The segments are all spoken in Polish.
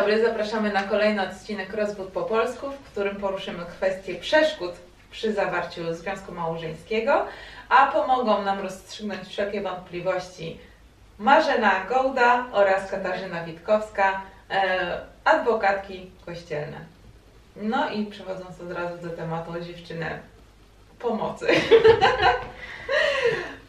dobry, zapraszamy na kolejny odcinek Rozwód po polsku, w którym poruszymy kwestię przeszkód przy zawarciu związku małżeńskiego, a pomogą nam rozstrzygnąć wszelkie wątpliwości Marzena Gołda oraz Katarzyna Witkowska, e, adwokatki kościelne. No i przechodząc od razu do tematu dziewczyny pomocy.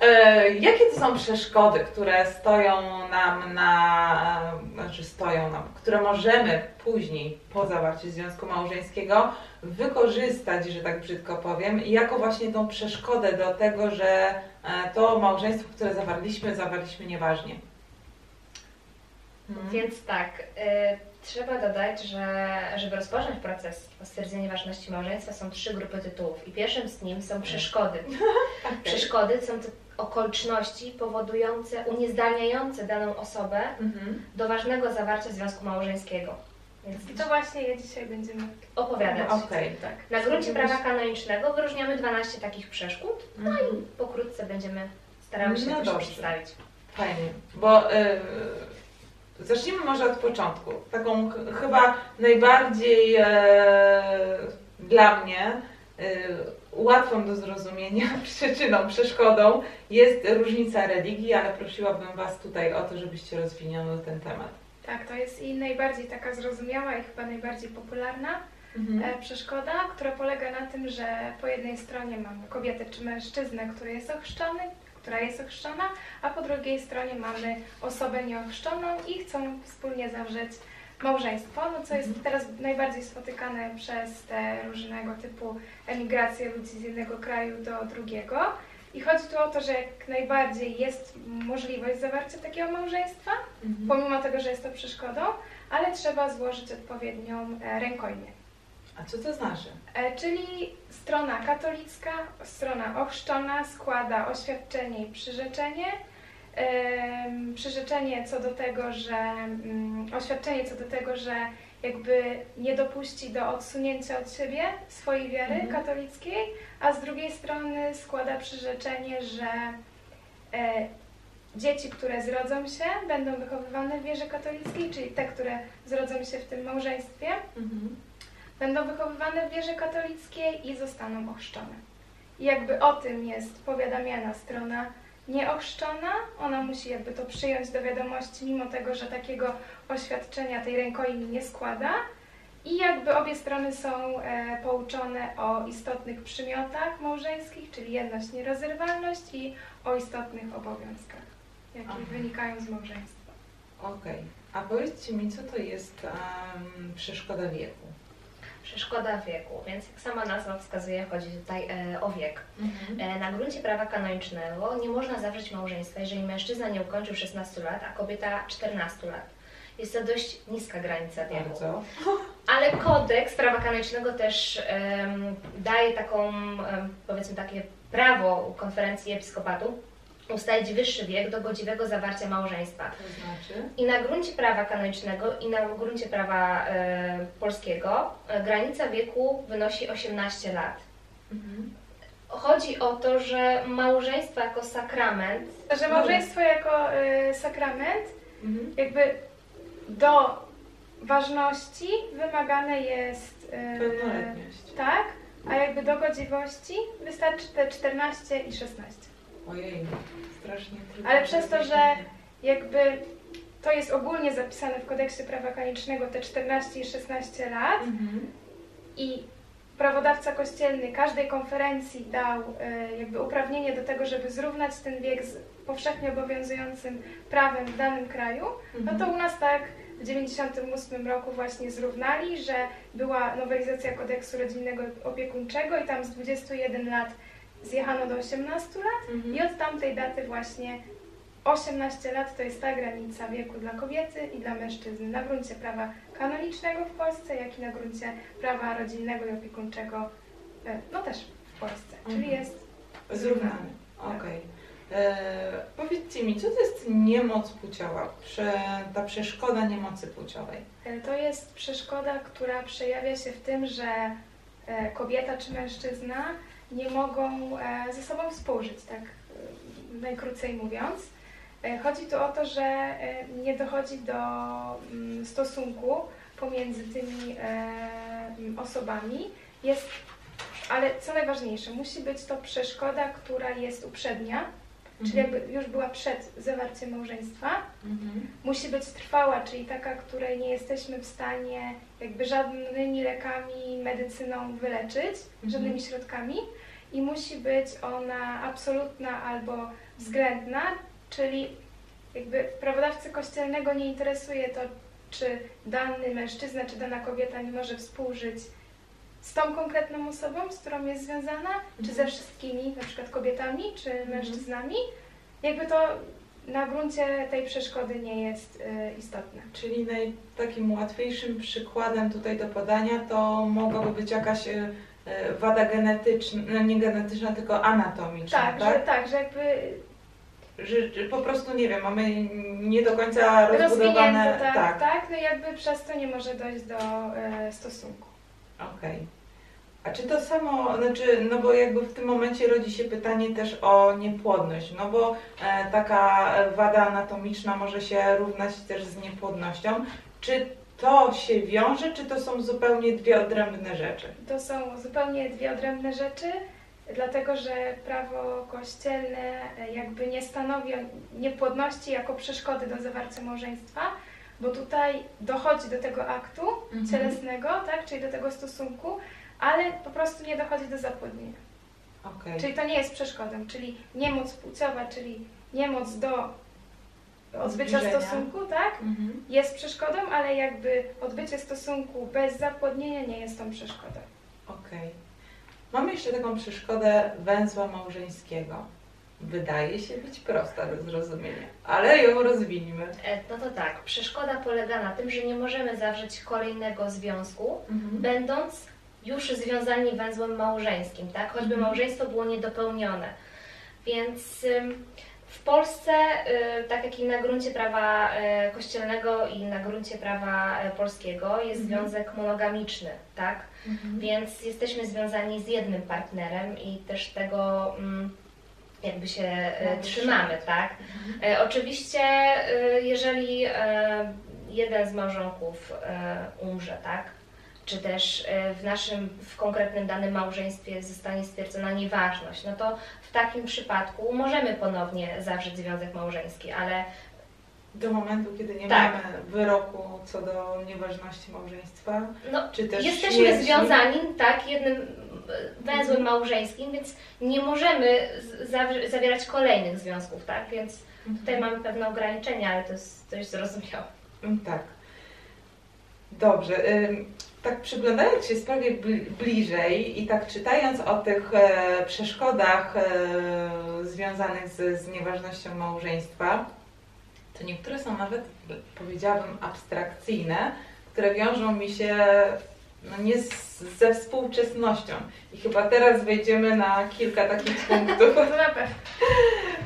E, Jakie to są przeszkody, które stoją nam na, znaczy stoją nam, które możemy później po zawarciu związku małżeńskiego wykorzystać, że tak brzydko powiem, jako właśnie tą przeszkodę do tego, że e, to małżeństwo, które zawarliśmy, zawarliśmy nieważnie. Mhm. Więc tak, y, trzeba dodać, że żeby rozpocząć proces o stwierdzenie ważności małżeństwa są trzy grupy tytułów i pierwszym z nim są przeszkody. Okej. Przeszkody są to okoliczności powodujące, uniezdalniające daną osobę Mhm. do ważnego zawarcia związku małżeńskiego. Więc I to właśnie je dzisiaj będziemy opowiadać. Okej. tak. Na gruncie prawa kanonicznego wyróżniamy 12 takich przeszkód. Mhm. Pokrótce będziemy starały się No no dobrze. przedstawić. Fajnie, bo y, zacznijmy może od początku. Taką ch- chyba najbardziej e, dla mnie y, łatwą do zrozumienia przyczyną, przeszkodą jest różnica religii, ale prosiłabym Was tutaj o to, żebyście rozwinęły ten temat. Tak, to jest i najbardziej taka zrozumiała i chyba najbardziej popularna Mhm. e, przeszkoda, która polega na tym, że po jednej stronie mamy kobietę czy mężczyznę, który jest ochrzczony, która jest ochrzczona, a po drugiej stronie mamy osobę nieochrzczoną i chcą wspólnie zawrzeć małżeństwo, no co jest teraz najbardziej spotykane przez te różnego typu emigracje ludzi z jednego kraju do drugiego. I chodzi tu o to, że jak najbardziej jest możliwość zawarcia takiego małżeństwa, Mhm. pomimo tego, że jest to przeszkodą, ale trzeba złożyć odpowiednią e, rękojmię. A co to znaczy? E, Czyli strona katolicka, strona ochrzczona składa oświadczenie i przyrzeczenie. Przyrzeczenie co do tego, że mm, oświadczenie co do tego, że jakby nie dopuści do odsunięcia od siebie swojej wiary Mhm. katolickiej, a z drugiej strony składa przyrzeczenie, że e, dzieci, które zrodzą się, będą wychowywane w wierze katolickiej, czyli te, które zrodzą się w tym małżeństwie, Mhm. będą wychowywane w wierze katolickiej i zostaną ochrzczone. I jakby o tym jest powiadamiana strona nieochrzczona, ona musi jakby to przyjąć do wiadomości, mimo tego, że takiego oświadczenia tej rękojmi nie składa. I jakby obie strony są e, pouczone o istotnych przymiotach małżeńskich, czyli jedność, nierozerwalność i o istotnych obowiązkach, jakie Aha. wynikają z małżeństwa. Okej. A powiedzcie mi, co to jest em, przeszkoda wieku? Przeszkoda wieku, więc jak sama nazwa wskazuje, chodzi tutaj e, o wiek. Mhm. E, Na gruncie prawa kanonicznego nie można zawrzeć małżeństwa, jeżeli mężczyzna nie ukończył 16 lat, a kobieta 14 lat. Jest to dość niska granica wieku. Bardzo. Ale kodeks prawa kanonicznego też em, daje taką, powiedzmy takie prawo konferencji episkopatu ustalić wyższy wiek do godziwego zawarcia małżeństwa. To znaczy? I na gruncie prawa kanonicznego i na gruncie prawa e, polskiego e, granica wieku wynosi 18 lat. Mhm. Chodzi o to, że małżeństwo jako sakrament Że małżeństwo jako y, sakrament Mhm. jakby do ważności wymagane jest e, Pełnoletność. tak, a jakby do godziwości wystarczy te 14 i 16. Ojej, strasznie trudno. Ale przez to, że jakby to jest ogólnie zapisane w kodeksie prawa kanonicznego te 14 i 16 lat Mhm. i prawodawca kościelny każdej konferencji dał e, jakby uprawnienie do tego, żeby zrównać ten wiek z powszechnie obowiązującym prawem w danym kraju, no to u nas tak w 98 roku właśnie zrównali, że była nowelizacja kodeksu rodzinnego opiekuńczego i tam z 21 lat zjechano do 18 lat Mhm. i od tamtej daty właśnie 18 lat to jest ta granica wieku dla kobiety i dla mężczyzny na gruncie prawa kanonicznego w Polsce, jak i na gruncie prawa rodzinnego i opiekuńczego, e, no też w Polsce, czyli Mhm. jest Zrównany. Okej. E, Powiedzcie mi, co to jest niemoc płciowa? Prze, ta przeszkoda niemocy płciowej. E, To jest przeszkoda, która przejawia się w tym, że e, kobieta czy mężczyzna nie mogą e, ze sobą współżyć, tak e, najkrócej mówiąc. E, Chodzi tu o to, że nie dochodzi do mm, stosunku pomiędzy tymi mm, osobami. Jest, ale co najważniejsze, musi być to przeszkoda, która jest uprzednia, czyli Mhm. jakby już była przed zawarciem małżeństwa. Mhm. Musi być trwała, czyli taka, której nie jesteśmy w stanie jakby żadnymi lekami, medycyną wyleczyć, żadnymi środkami. I musi być ona absolutna albo względna, czyli jakby prawodawcy kościelnego nie interesuje to, czy dany mężczyzna, czy dana kobieta nie może współżyć z tą konkretną osobą, z którą jest związana, czy ze wszystkimi, na przykład kobietami, czy mężczyznami. Jakby to na gruncie tej przeszkody nie jest y, istotne. Czyli naj, takim łatwiejszym przykładem tutaj do podania to mogłaby być jakaś e, e, wada genetyczna, no nie genetyczna, tylko anatomiczna, Tak, tak? że, tak, że jakby Że, że po prostu, nie wiem, mamy nie do końca rozbudowane... rozwinięte, tak, tak, no jakby przez to nie może dojść do e, stosunku. Okej. A czy to samo, znaczy, no bo jakby w tym momencie rodzi się pytanie też o niepłodność, no bo e, taka wada anatomiczna może się równać też z niepłodnością. Czy to się wiąże, czy to są zupełnie dwie odrębne rzeczy? To są zupełnie dwie odrębne rzeczy, dlatego że prawo kościelne e, jakby nie stanowi niepłodności jako przeszkody do zawarcia małżeństwa, bo tutaj dochodzi do tego aktu Mhm. cielesnego, tak, czyli do tego stosunku, ale po prostu nie dochodzi do zapłodnienia. Okej. Czyli to nie jest przeszkodą, czyli niemoc płciowa, czyli niemoc do odbycia Zbliżenia. stosunku, tak, Mhm. jest przeszkodą, ale jakby odbycie stosunku bez zapłodnienia nie jest tą przeszkodą. Okej. Mamy jeszcze taką przeszkodę węzła małżeńskiego. Wydaje się być prosta do zrozumienia, ale ją rozwiniemy. E, No to tak, przeszkoda polega na tym, że nie możemy zawrzeć kolejnego związku, Mhm. będąc już związani węzłem małżeńskim, tak? Choćby Mhm. małżeństwo było niedopełnione. Więc w Polsce, y, tak jak i na gruncie prawa y, kościelnego i na gruncie prawa y, polskiego, jest Mhm. związek monogamiczny, tak? Mhm. Więc jesteśmy związani z jednym partnerem i też tego mm, jakby się Mamy trzymamy, tak? Mhm. Oczywiście, jeżeli jeden z małżonków umrze, tak? Czy też e, w naszym, w konkretnym danym małżeństwie zostanie stwierdzona nieważność, no to w takim przypadku możemy ponownie zawrzeć związek małżeński, ale Do momentu, kiedy nie Tak. mamy wyroku co do nieważności małżeństwa, no, czy też jesteśmy śmierci. związani, tak, jednym e, węzłem małżeńskim, więc nie możemy zawierać kolejnych związków, tak? Więc Mhm. tutaj mamy pewne ograniczenia, ale to jest dość zrozumiałe. Tak. Dobrze. Tak przyglądając się sprawie bli- bliżej i tak czytając o tych e, przeszkodach e, związanych z, z nieważnością małżeństwa, to niektóre są nawet, powiedziałabym, abstrakcyjne, które wiążą mi się no nie z, ze współczesnością. I chyba teraz wejdziemy na kilka takich punktów.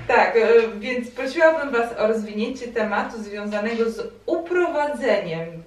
Tak, e, więc prosiłabym Was o rozwinięcie tematu związanego z uprowadzeniem.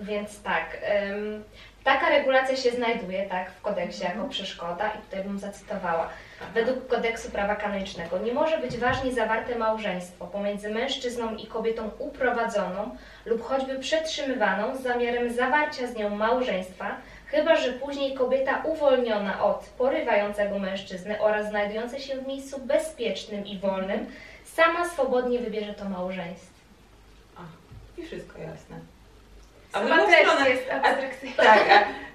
Więc tak, ym, taka regulacja się znajduje tak, w kodeksie jako przeszkoda i tutaj bym zacytowała. Według kodeksu prawa kanonicznego nie może być ważnie zawarte małżeństwo pomiędzy mężczyzną i kobietą uprowadzoną lub choćby przetrzymywaną z zamiarem zawarcia z nią małżeństwa, chyba że później kobieta uwolniona od porywającego mężczyzny oraz znajdująca się w miejscu bezpiecznym i wolnym, sama swobodnie wybierze to małżeństwo. I wszystko jasne. A w drugą stronę- jest abstrakcyjna. Tak,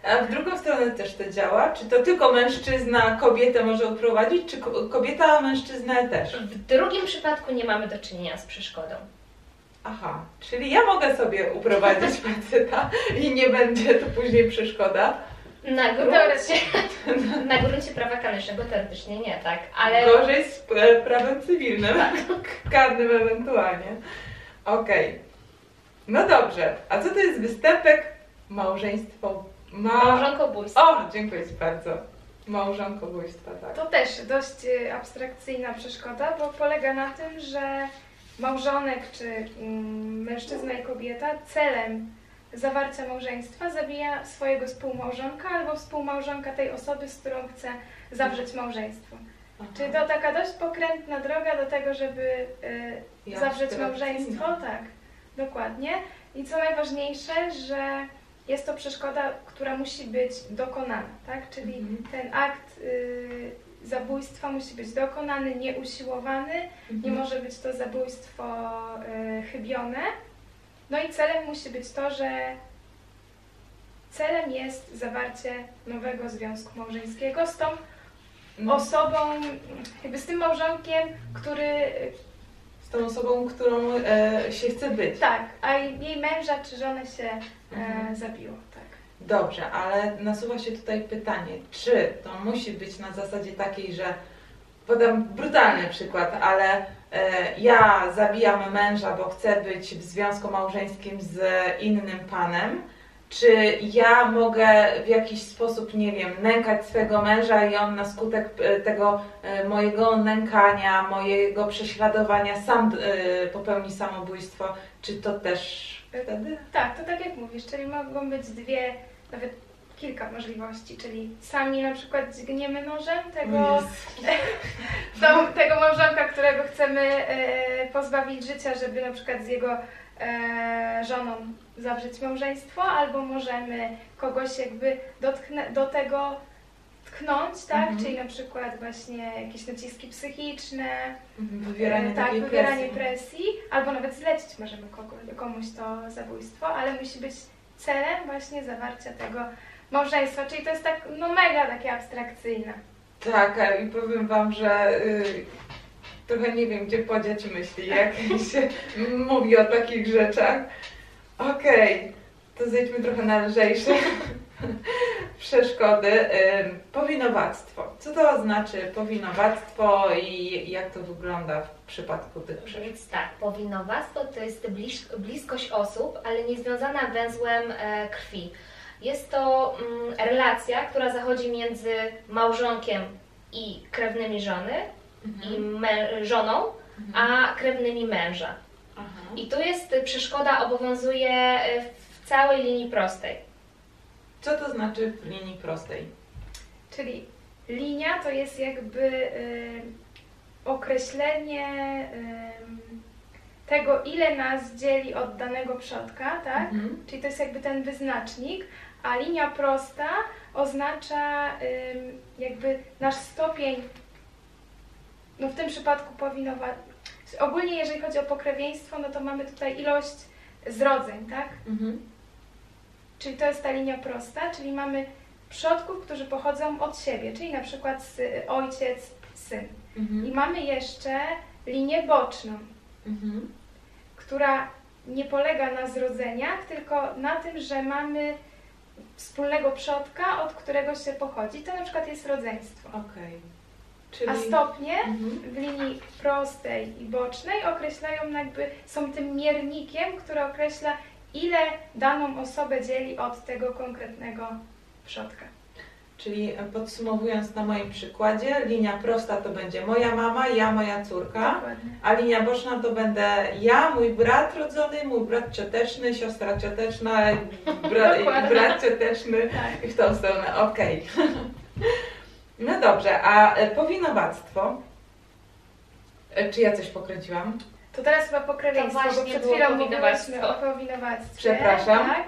a, a w drugą stronę też to działa? Czy to tylko mężczyzna kobietę może uprowadzić, czy ko- kobieta mężczyznę też? W drugim przypadku nie mamy do czynienia z przeszkodą. Aha, czyli ja mogę sobie uprowadzić faceta i nie będzie to później przeszkoda. Na gruncie, na gruncie prawa kanonicznego teoretycznie nie, tak, ale Gorzej z e, prawem cywilnym, karnym ewentualnie. Okej. No dobrze, a co to jest występek małżeństwo? Ma... małżonkobójstwo. O, dziękuję Ci bardzo. Małżonkobójstwa, tak. To też dość y, abstrakcyjna przeszkoda, bo polega na tym, że małżonek czy mm, mężczyzna i kobieta celem zawarcia małżeństwa zabija swojego współmałżonka albo współmałżonka tej osoby, z którą chce zawrzeć małżeństwo. Aha. Czyli to taka dość pokrętna droga do tego, żeby y, zawrzeć małżeństwo. Tak, dokładnie. I co najważniejsze, że jest to przeszkoda, która musi być dokonana, tak? Czyli Mhm. ten akt y, zabójstwa musi być dokonany, nieusiłowany, nie Mhm. może być to zabójstwo y, chybione. No i celem musi być to, że celem jest zawarcie nowego związku małżeńskiego z tą No, osobą, jakby z tym małżonkiem, który tą osobą, którą e, się chce być. tak, a jej męża czy żonę się e, Mhm. zabiło, tak. Dobrze, ale nasuwa się tutaj pytanie, czy to musi być na zasadzie takiej, że podam brutalny przykład, ale e, ja zabijam męża, bo chcę być w związku małżeńskim z innym panem, czy ja mogę w jakiś sposób, nie wiem, nękać swego męża i on na skutek e, tego e, mojego nękania, mojego prześladowania sam e, popełni samobójstwo, czy to też? Tak, to tak jak mówisz, czyli mogą być dwie, nawet kilka możliwości, czyli sami na przykład dźgniemy nożem tego, tą, tego małżonka, którego chcemy e, pozbawić życia, żeby na przykład z jego e, żoną zawrzeć małżeństwo, albo możemy kogoś jakby dotknę, do tego tknąć, tak? Mhm. Czyli na przykład właśnie jakieś naciski psychiczne, Wywieranie E, tak, wywieranie presji. presji, albo nawet zlecić możemy kogo, komuś to zabójstwo, ale musi być celem właśnie zawarcia tego małżeństwa, czyli to jest tak no mega takie abstrakcyjne. Tak, a i powiem Wam, że y, trochę nie wiem, gdzie podziać myśli, jak się mówi o takich rzeczach. Okej, to zejdźmy trochę na lżejsze przeszkody. Ym, powinowactwo. Co to znaczy powinowactwo i jak to wygląda w przypadku tych przeszkód? Więc tak, powinowactwo to jest bliskość osób, ale nie związana węzłem e, krwi. Jest to mm, relacja, która zachodzi między małżonkiem i krewnymi żony, i mę- żoną, a krewnymi męża. Aha. I tu jest y, przeszkoda obowiązuje e, w całej linii prostej. Co to znaczy w linii prostej? Czyli linia to jest jakby y, określenie y, tego, ile nas dzieli od danego przodka, tak? Mhm. Czyli to jest jakby ten wyznacznik, a linia prosta oznacza jakby nasz stopień, no w tym przypadku powinnowa... Ogólnie jeżeli chodzi o pokrewieństwo, no to mamy tutaj ilość zrodzeń, tak? Mhm. Czyli to jest ta linia prosta, czyli mamy przodków, którzy pochodzą od siebie, czyli na przykład ojciec, syn. I Mhm. mamy jeszcze linię boczną, Mhm. która nie polega na zrodzeniach, tylko na tym, że mamy wspólnego przodka, od którego się pochodzi. To na przykład jest rodzeństwo. Okej. Czyli... A stopnie Mhm. w linii prostej i bocznej określają jakby, są tym miernikiem, który określa ile daną osobę dzieli od tego konkretnego przodka. Czyli podsumowując na moim przykładzie, linia prosta to będzie moja mama, ja, moja córka, Dokładnie. a linia boczna to będę ja, mój brat rodzony, mój brat cioteczny, siostra cioteczna, bra, brat cioteczny Tak. i w tą stronę. Okej. No dobrze, a powinowactwo? E, Czy ja coś pokręciłam? To teraz chyba pokrewieństwo, To bo właśnie przed chwilą powinowactwo. mówiliśmy o powinowactwie. Przepraszam. Tak?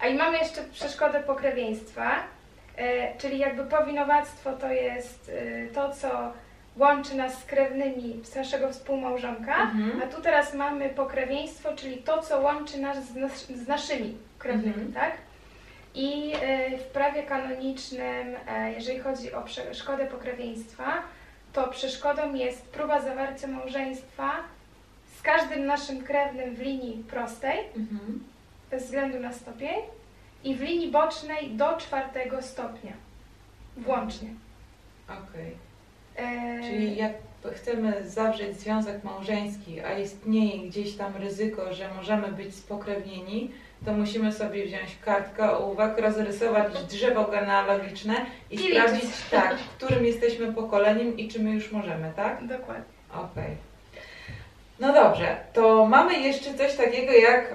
A i mamy jeszcze przeszkodę pokrewieństwa, czyli jakby powinowactwo to jest e, to, co łączy nas z krewnymi z naszego współmałżonka, Mhm. a tu teraz mamy pokrewieństwo, czyli to, co łączy nas z, nas, z naszymi krewnymi, Mhm. tak? I e, w prawie kanonicznym, e, jeżeli chodzi o przeszkodę pokrewieństwa, to przeszkodą jest próba zawarcia małżeństwa z każdym naszym krewnym w linii prostej, Mhm. bez względu na stopień, i w linii bocznej do czwartego stopnia, włącznie. Okej. E, Czyli jak chcemy zawrzeć związek małżeński, a istnieje gdzieś tam ryzyko, że możemy być spokrewnieni, to musimy sobie wziąć kartkę ołówek, rozrysować drzewo genealogiczne i I sprawdzić, liczyć. tak, którym jesteśmy pokoleniem i czy my już możemy, tak? Dokładnie. Okej. No dobrze, to mamy jeszcze coś takiego jak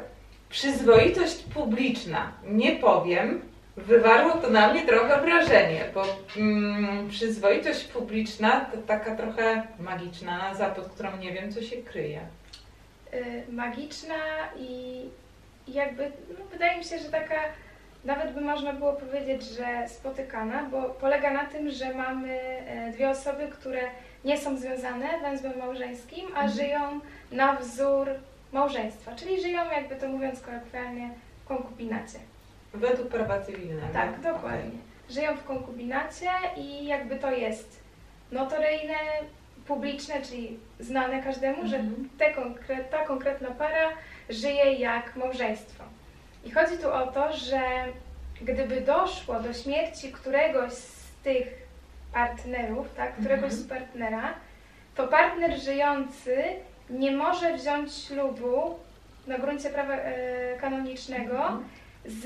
przyzwoitość publiczna. Nie powiem, Wywarło to na mnie trochę wrażenie, bo mm, przyzwoitość publiczna to taka trochę magiczna nazwa, pod którą nie wiem, co się kryje. y, magiczna i i jakby no, wydaje mi się, że taka nawet by można było powiedzieć, że spotykana, bo polega na tym, że mamy e, dwie osoby, które nie są związane węzłem małżeńskim, a Mhm. żyją na wzór małżeństwa, czyli żyją jakby to mówiąc kolokwialnie w konkubinacie. Według prawa cywilnego. Tak, dokładnie. Żyją w konkubinacie i jakby to jest notoryjne, publiczne, czyli znane każdemu, że Mhm. te ta konkretna para żyje jak małżeństwo. I chodzi tu o to, że gdyby doszło do śmierci któregoś z tych partnerów, tak, któregoś Mhm. z partnera, to partner żyjący nie może wziąć ślubu na gruncie prawa e, kanonicznego Mhm. z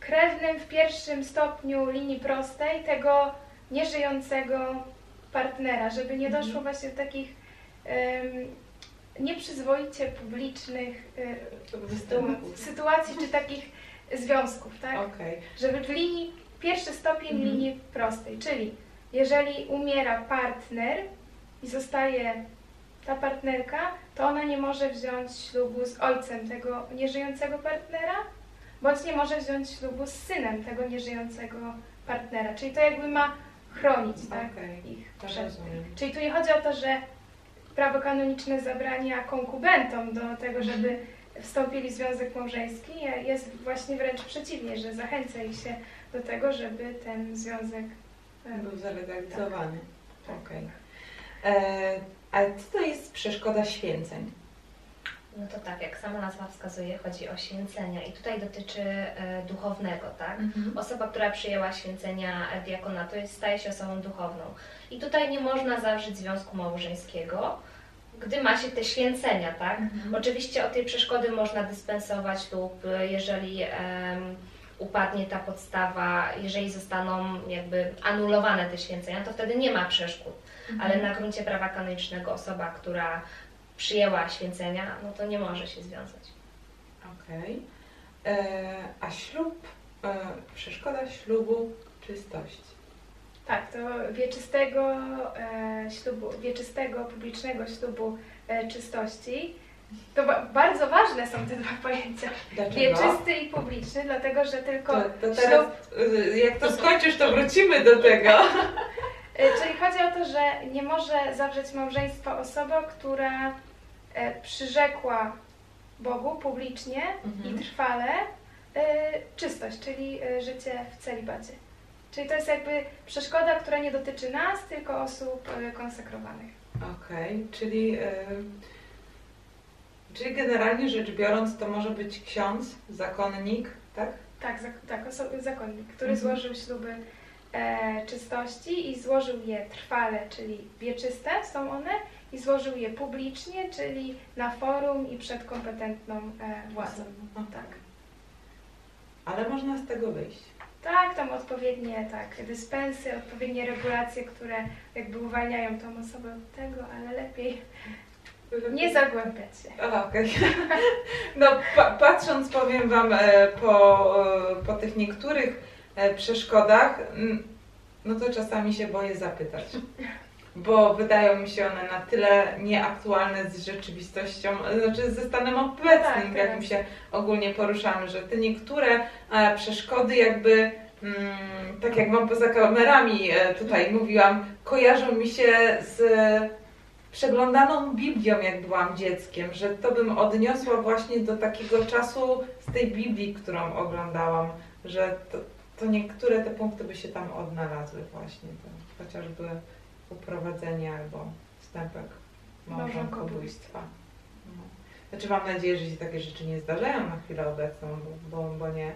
krewnym w pierwszym stopniu linii prostej tego nieżyjącego partnera, żeby nie Mhm. doszło właśnie do takich em, nieprzyzwoicie publicznych e, sytuacji czy takich związków, tak? Okej. Żeby w linii, pierwszy stopień Mhm. linii prostej, czyli jeżeli umiera partner i zostaje ta partnerka, to ona nie może wziąć ślubu z ojcem tego nieżyjącego partnera, bądź nie może wziąć ślubu z synem tego nieżyjącego partnera. Czyli to jakby ma chronić tak, Okej. ich przed. Czyli tu nie chodzi o to, że prawo kanoniczne konkubentom do tego, żeby wstąpili w związek małżeński. Jest właśnie wręcz przeciwnie, że zachęca ich się do tego, żeby ten związek Był zalegalizowany. Tak. Okej. E, Ale co to jest przeszkoda święceń? No to tak, jak sama nazwa wskazuje, chodzi o święcenia i tutaj dotyczy e, duchownego, tak? Osoba, która przyjęła święcenia diakonatu, jest, staje się osobą duchowną. I tutaj nie można zawrzeć związku małżeńskiego, gdy ma się te święcenia, tak? Mhm. Oczywiście od tej przeszkody można dyspensować lub e, jeżeli em, upadnie ta podstawa, jeżeli zostaną jakby anulowane te święcenia, to wtedy nie ma przeszkód. Mhm. Ale na gruncie prawa kanonicznego osoba, która przyjęła święcenia, no to nie może się związać. Okej. E, A ślub, e, przeszkoda ślubu, czystość. Tak, to wieczystego e, ślubu, wieczystego, publicznego ślubu e, czystości. To ba- bardzo ważne są te dwa pojęcia. Dlaczego? Wieczysty i publiczny, dlatego że tylko To, to ślub teraz, y, jak to skończysz, to wrócimy do tego. E, Czyli chodzi o to, że nie może zawrzeć małżeństwa osoba, która e, przyrzekła Bogu publicznie Mhm. i trwale e, czystość, czyli życie w celibacie. Czyli to jest jakby przeszkoda, która nie dotyczy nas, tylko osób konsekrowanych. Okej, czyli, y, czyli generalnie rzecz biorąc, to może być ksiądz, zakonnik, tak? Tak, zak- tak zakonnik, który Mhm. złożył śluby e, czystości i złożył je trwale, czyli wieczyste są one, i złożył je publicznie, czyli na forum i przed kompetentną e, władzą. No, Tak. Ale można z tego wyjść. Tak, tam odpowiednie tak, dyspensy, odpowiednie regulacje, które jakby uwalniają tą osobę od tego, ale lepiej nie zagłębiać się. Aha, okej. No, pa, patrząc, powiem Wam, e, po, e, po tych niektórych e, przeszkodach, no to czasami się boję zapytać. Bo wydają mi się one na tyle nieaktualne z rzeczywistością, znaczy ze stanem obecnym, Tak, jakim tak. się ogólnie poruszamy, że te niektóre przeszkody jakby, mm, tak jak Wam poza kamerami tutaj mówiłam, kojarzą mi się z przeglądaną Biblią, jak byłam dzieckiem, że to bym odniosła właśnie do takiego czasu z tej Biblii, którą oglądałam, że to, to niektóre te punkty by się tam odnalazły właśnie, to chociażby uprowadzenie albo wstępek małżonkobójstwa. No. Znaczy mam nadzieję, że się takie rzeczy nie zdarzają na chwilę obecną, bo, bo, bo nie.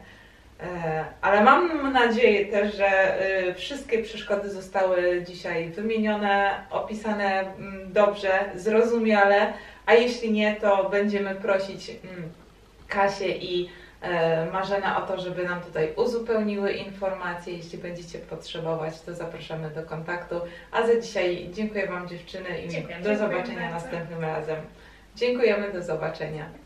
E, Ale mam nadzieję też, że e, wszystkie przeszkody zostały dzisiaj wymienione, opisane mm, dobrze, zrozumiale, a jeśli nie, to będziemy prosić mm, Kasię i e, Marzenę o to, żeby nam tutaj uzupełniły informacje. Jeśli będziecie potrzebować, to zapraszamy do kontaktu. A za dzisiaj dziękuję Wam dziewczyny i Dziękuję. do Dziękuję zobaczenia bardzo. następnym razem. Dziękujemy, do zobaczenia.